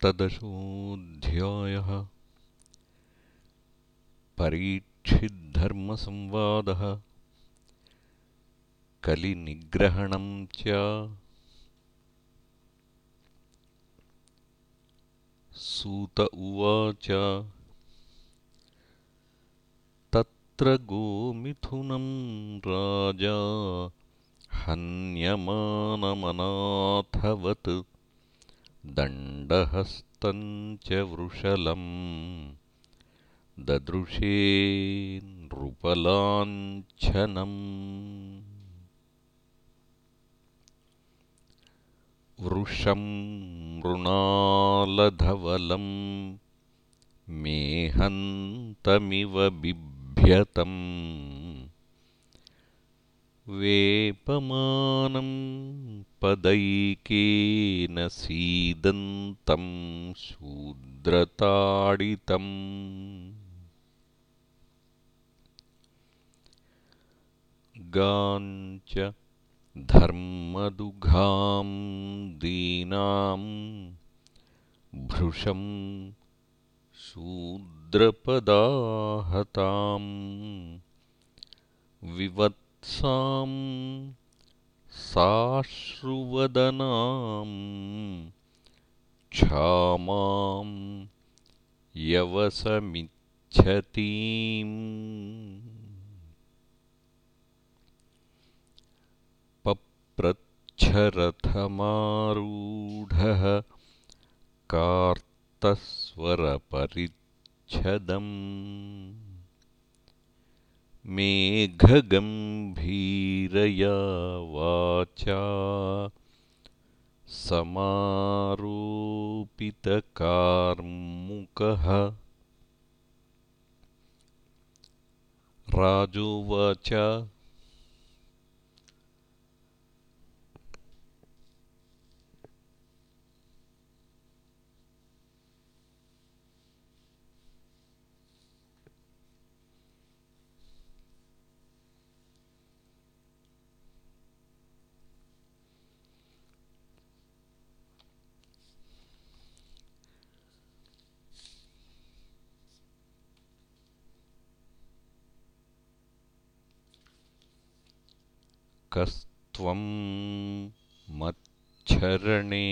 सप्तदशोऽध्यायः। परीक्षिद्धर्मसंवादः। कलिनिग्रहणं च। सूत उवाच। तत्र गोमिथुनं राजा हन्यमानमनाथवत् दण्डहस्तं च वृषलम्। ददृशे नृपलाञ्छनम्। वृषं मृणालधवलं मेहन्तमिव बिभ्यतम्। वेपमानं पदैकेन सीदन्तं शूद्रताडितम्। गाञ्च धर्मदुघां दीनां भृशं शूद्रपदाहताम्। विवत्सां साश्रुवदनां क्षामां यवसमिच्छतीम्। पप्रच्छरथमारूढः कार्तस्वरपरिच्छदम् मेघगम्भीरया वाचा समारोपितकार्मुकः राजोवाच कस्त्वं मच्छरणे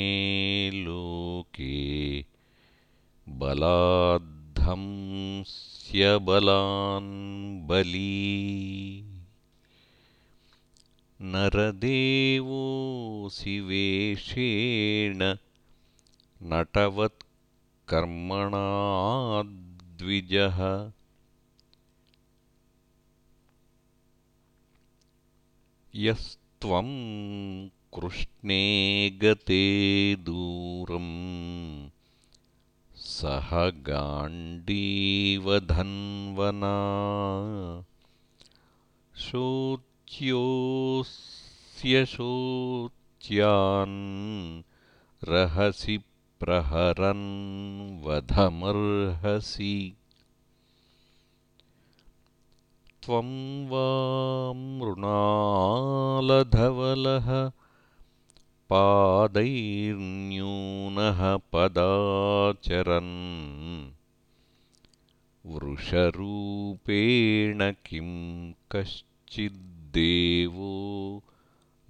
लोके बलाद्धंस्यबलान् बली। नरदेवोऽसि वेषेण नटवत्कर्मणाद्विजः यस्त्वं कृष्णे गते दूरं सह गाण्डीवधन्वना। शोच्योऽस्य शोच्यान् रहसि प्रहरन् वधमर्हसि त्वं वा मृणालधवलः पादैर्न्यूनः पदाचरन् वृषरूपेण किं कश्चिद्देवो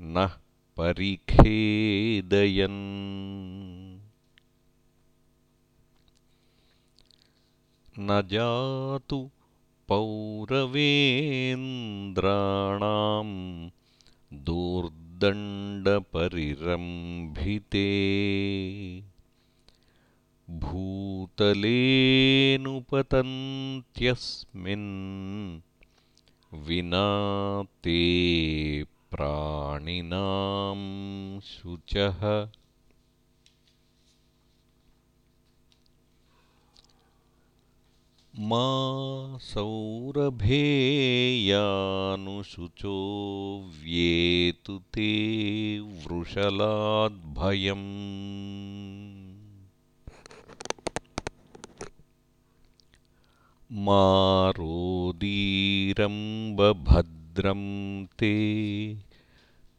नः परिखेदयन्। न जातु पौरवेन्द्राणां दूर्दण्डपरिरम्भिते। भूतलेऽनुपतन्त्यस्मिन् विना ते प्राणिनां शुचः मा सौरभेयानुशुचो व्येतु ते वृषलाद्भयम् मा रोदीरम्बभद्रं ते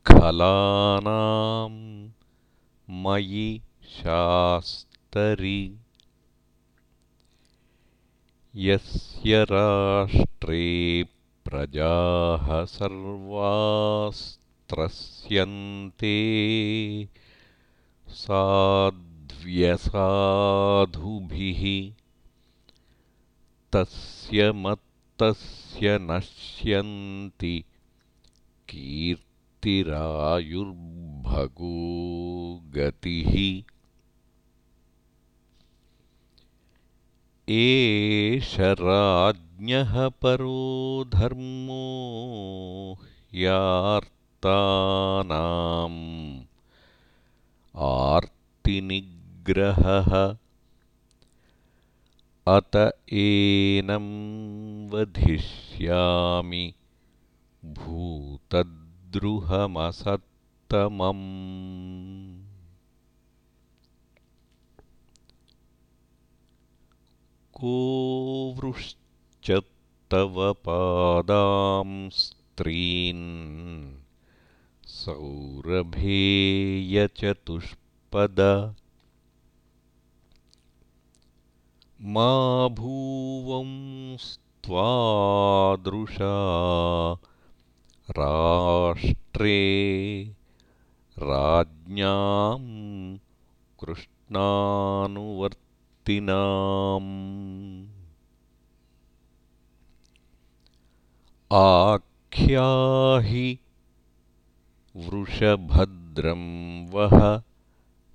खलानां मयि शास्ति यस्य राष्ट्रे प्रजाः सर्वास्त्रस्यन्ते साध्व्यसाधुभिः तस्य मत्तस्य नश्यन्ति कीर्तिरायुर्भगो गतिः एष राज्ञः परो धर्मो ह्यार्तानाम् आर्तिनिग्रहः। अत एनं वधिष्यामि भूतद्रुहमसत्तमम् को वृश्च पादां स्त्रीन् सौरभेयचतुष्पद मा भूवंस्त्वादृशा राष्ट्रे राज्ञां कृष्णानुवर्त आख्याहि वृषभद्रं वः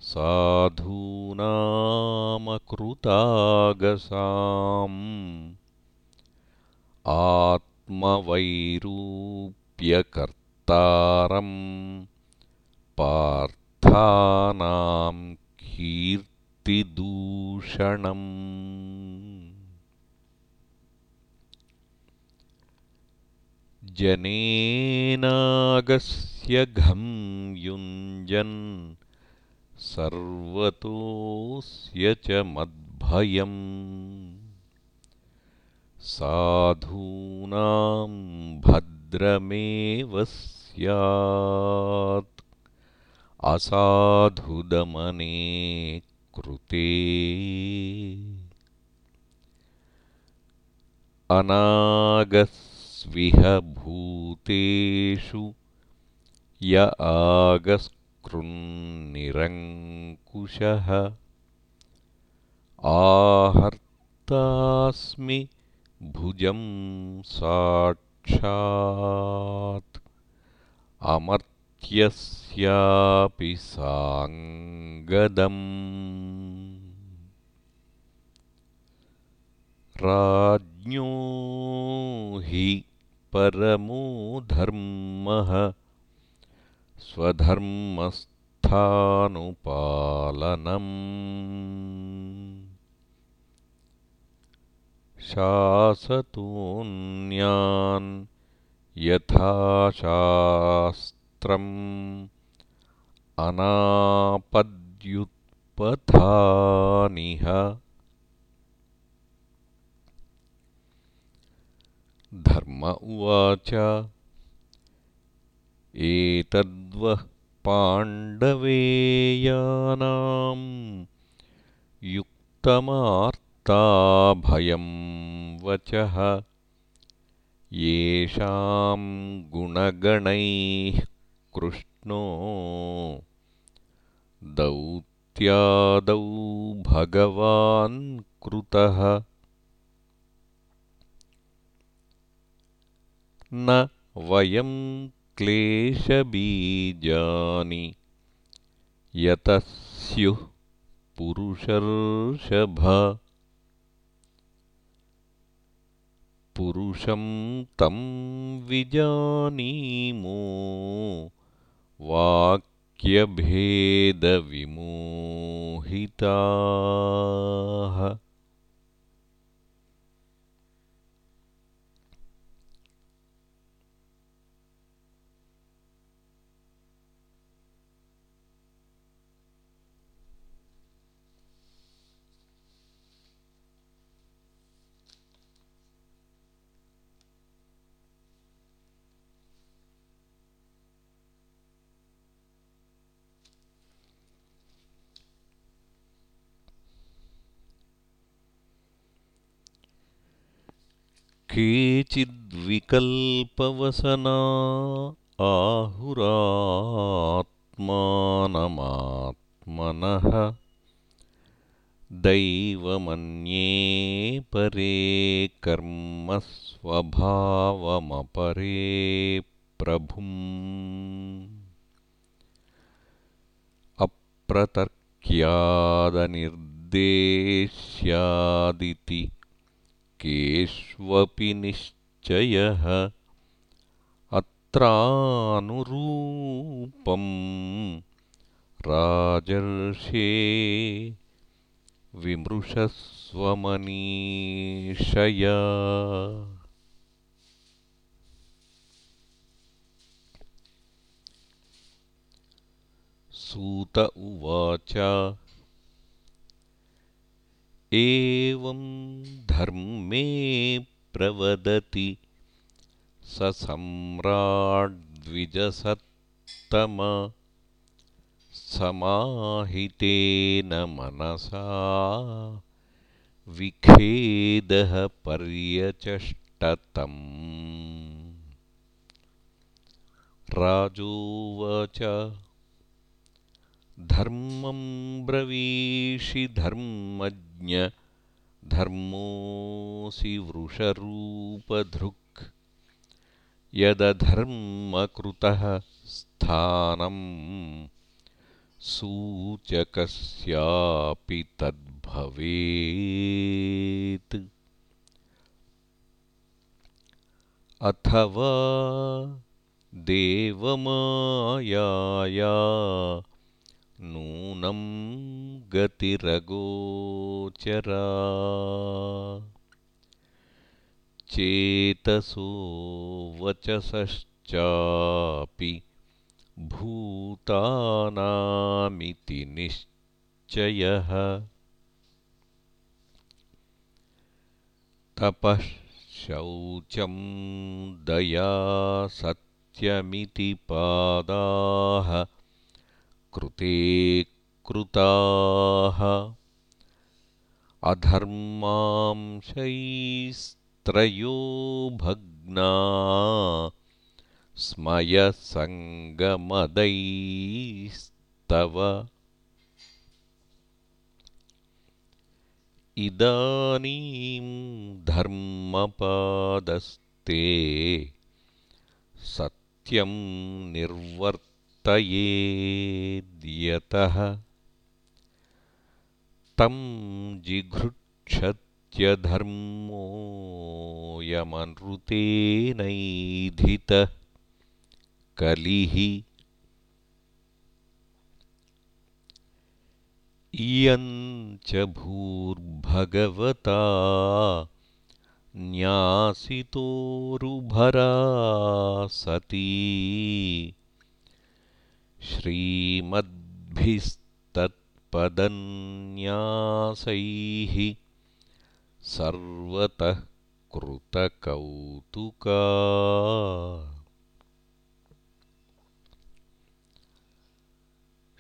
साधूनामकृतागसाम्। आत्मवैरूप्यकर्तारम् पार्थानां कीर्ति दूषणम् जनेनागस्य घं युञ्जन् सर्वतोऽस्य च मद्भयम्। साधूनां भद्रमेव स्यात् असाधुदमने कृते। अनागस्विह भूतेषु य आगस्कृन्निरङ्कुशः। आहर्तास्मि भुजं साक्षात् अमर्त्यस्यापि साङ्गदम्। राज्ञो हि परमो धर्मः स्वधर्मस्थानुपालनम्। शासतोऽन्यान् अनापद्युत्पथानिह धर्म उवाच एतद्वः पाण्डवेयानाम् युक्तमार्ताभयं वचः येषां गुणगणैः कृष्णो दौत्यादौ भगवान् कृतः। न वयं क्लेशबीजानि यतः स्युः पुरुषर्षभ। पुरुषं तं विजानीमो वाक्यभेदविमोहिताः केचिद्विकल्पवसना आहुरात्मानमात्मनः दैवमन्ये परे कर्म स्वभावमपरे प्रभुम्। अप्रतर्क्यादनिर्देश्यादिति केष्वपि निश्चयः। अत्रानुरूपम् राजर्षे विमृशस्वमनीषया। सूत उवाच एवं धर्मे प्रवदति। स सम्राड्द्विजसत्तम समाहितेन मनसा विखेदः पर्यचष्टतम्। राजोवाच धर्मं ब्रवीषि धर्मज्ञ धर्मोऽसि वृषरूपधृक्। यदधर्मकृतः स्थानम् सूचकस्यापि तद्भवेत्। अथवा देवमायाया नूनं गतिरगोचरा। चेतसो वचसश्चापि भूतानामिति निश्चयः। तपः शौचं दया सत्यमिति पादाः कृते कृताः। अधर्मांशैस्त्रयो भग्ना। स्मयसङ्गमदैस्तव। इदानीं धर्मपादस्ते सत्यं निर्वर्त येद्यतः तं जिघृक्षत्यधर्मोऽयमनृतेनैधितः कलिः इयं च भूर्भगवता न्यासितोरुभरा सती श्रीमद्भिस्तत्पदन्यासैः सर्वतः कृतकौतुका।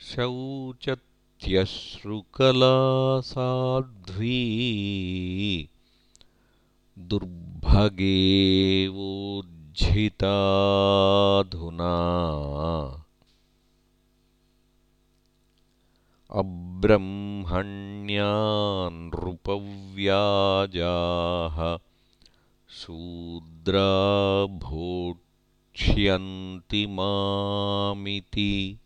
शौचत्यश्रुकला साध्वी दुर्भगेवोज्झिताधुना अब्रह्मण्या नृपव्याजाः शूद्रा भोक्ष्यन्ति मामिति।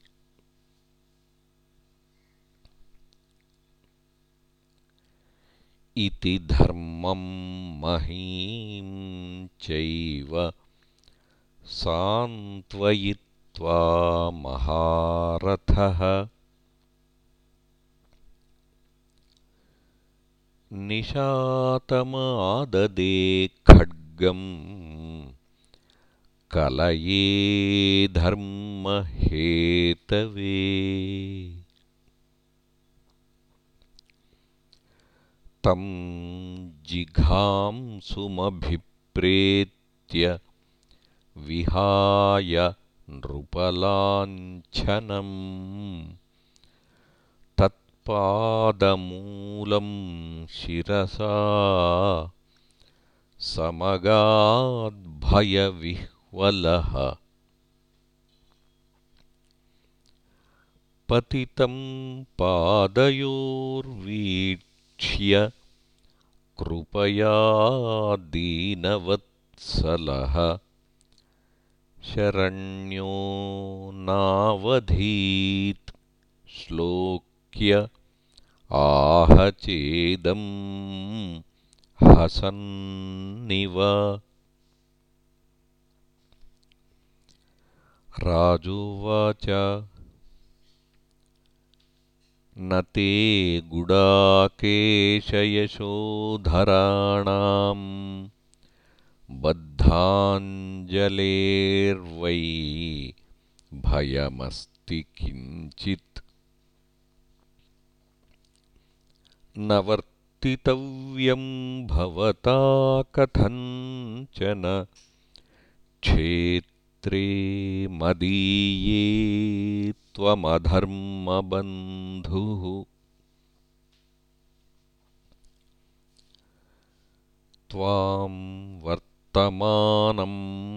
इति धर्मं महीं चैव सान्त्वयित्वा महारथः निशातमाददे खड्गम्। कलये धर्महेतवे। तं जिघांसुमभिप्रेत्य विहाय नृपलाञ्छनम् पादमूलं शिरसा समगाद्भयविह्वलः। पतितं पादयोर्वीक्ष्य कृपया दीनवत्सलः शरण्यो नावधीत् श्लोक्य चेदं हसन्निव। राजोवाच न ते गुडाकेशयशोधराणाम् बद्धाञ्जलेर्वै। भयमस्ति किञ्चित् न वर्तितव्यं भवता कथञ्चन क्षेत्रे मदीये त्वमधर्मबन्धुः। त्वां वर्तमानम्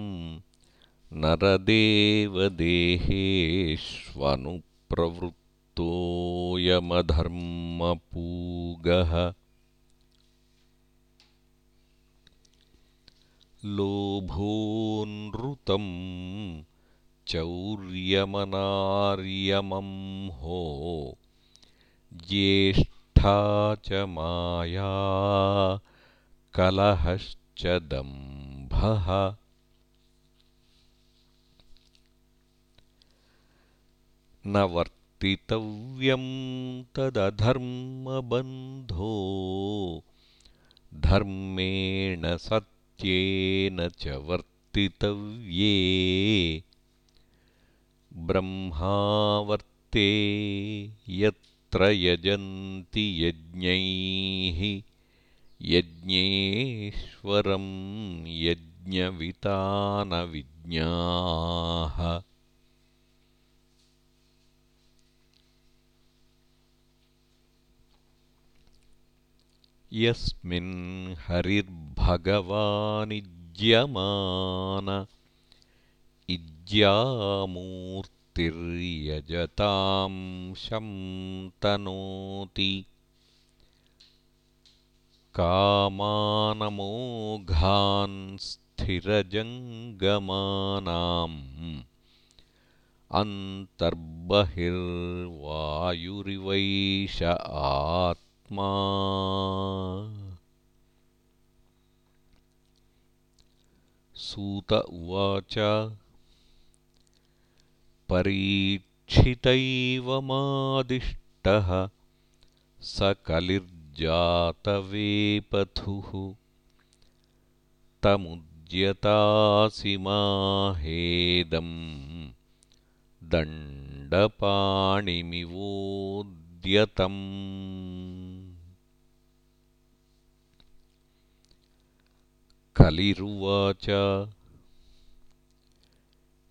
नरदेवदेहेष्वनुप्रवृत्तोऽयमधर्मपूगः लोभोऽनृतं चौर्यमनार्यमंहो ज्येष्ठा च माया कलहश्च दम्भः। न वर्तितव्यं तदधर्मबन्धो। धर्मेण सत्येन च वर्तितव्ये। ब्रह्मावर्ते यत्र यजन्ति यज्ञैः यज्ञेश्वरं यज्ञवितानविज्ञाः यस्मिन् हरिर्भगवानिज्यमान इज्यामूर्तिर्यजतां शन्तनोति कामानमोघान् स्थिरजङ्गमानाम् अन्तर्बहिर्वायुरिवैष आत्मा सूत उवाच परीक्षितैवमादिष्टः स कलिर् जातवेपथुः तमुद्यतासि माहेदम् दण्डपाणिमिवोद्यतम् कलिरुवाच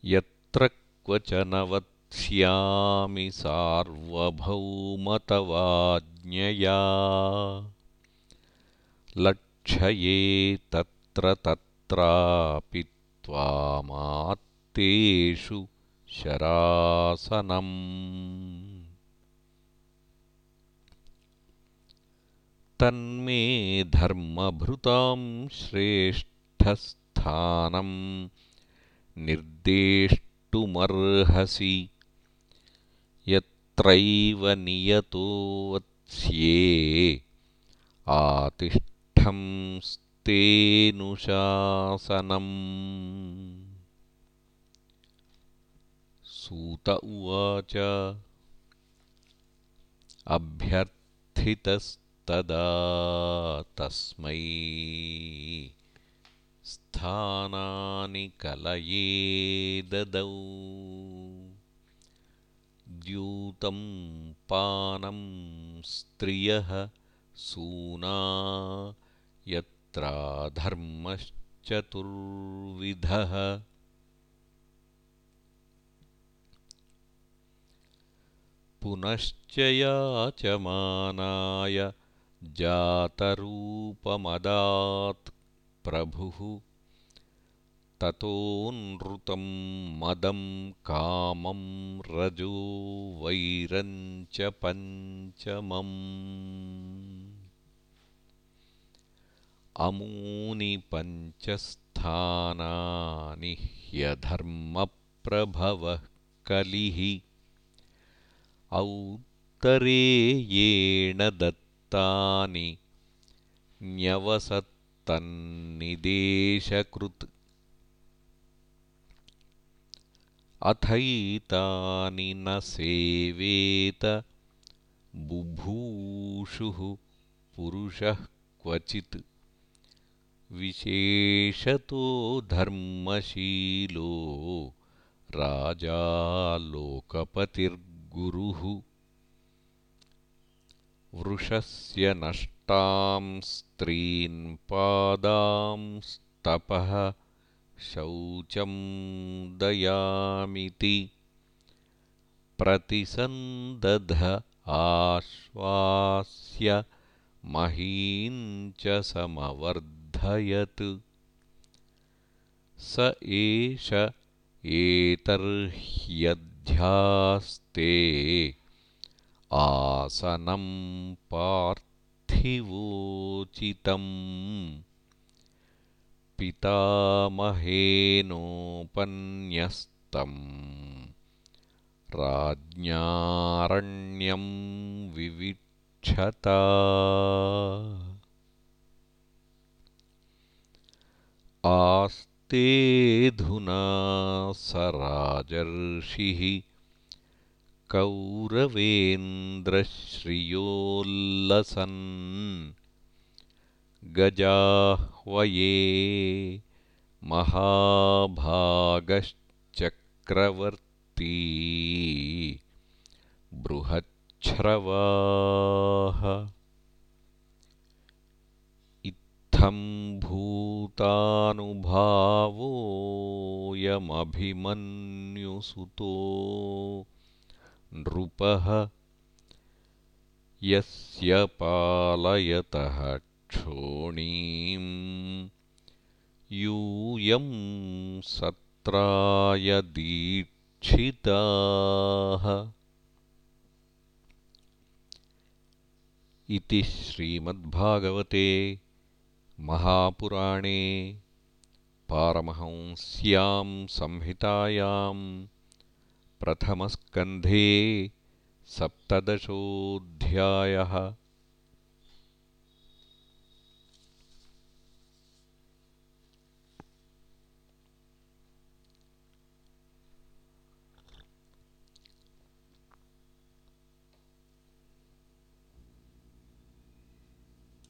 यत्र क्वचन वत्स्यामि सार्वभौमतवाज्ञया। लक्षये तत्र तत्रापि त्वामात्तेषु शरासनम् तन्मे धर्मभृतां श्रेष्ठस्थानं निर्देष्टुमर्हसि। यत्रैव नियतो वत्स्ये आतिष्ठंस्तेऽनुशासनम् सूत उवाच अभ्यर्थितस्तदा तस्मै स्थानानि कलये ददौ। द्यूतं पानं स्त्रियः सूना यत्राधर्मश्चतुर्विधः। पुनश्च याचमानाय जातरूपमदात् प्रभुः। ततोऽनृतं मदं कामं रजो वैरं च पञ्चमम्। अमूनि पञ्चस्थानानि ह्यधर्मप्रभवः कलिः। औत्तरेयेण दत्तानि न्यवसत्तन्निदेशकृत्। अथैतानि न सेवेत बुभूषुः पुरुषः क्वचित्। विशेषतो धर्मशीलो राजा लोकपतिर्गुरुः वृषस्य नष्टां स्त्रीन् पादांस्तपः शौचं दयामिति। प्रतिसन्दध आश्वास्य महीं च समवर्धयत्। स एष एतर्ह्यध्यास्ते आसनं पार्थिवोचितम् पितामहेनोपन्यस्तम् राज्ञारण्यं विविक्षता। आस्तेऽधुना स राजर्षिः कौरवेन्द्रश्रियोल्लसन् गजाह्वये महाभागश्चक्रवर्ती बृहच्छ्रवाः। इत्थं भूतानुभावोऽयमभिमन्युसुतो नृपः। यस्य पालयतः क्षोणीम् यूयं सत्राय दीक्षिताः। इति श्रीमद्भागवते महापुराणे पारमहंस्यां संहितायां प्रथमस्कन्धे सप्तदशोऽध्यायः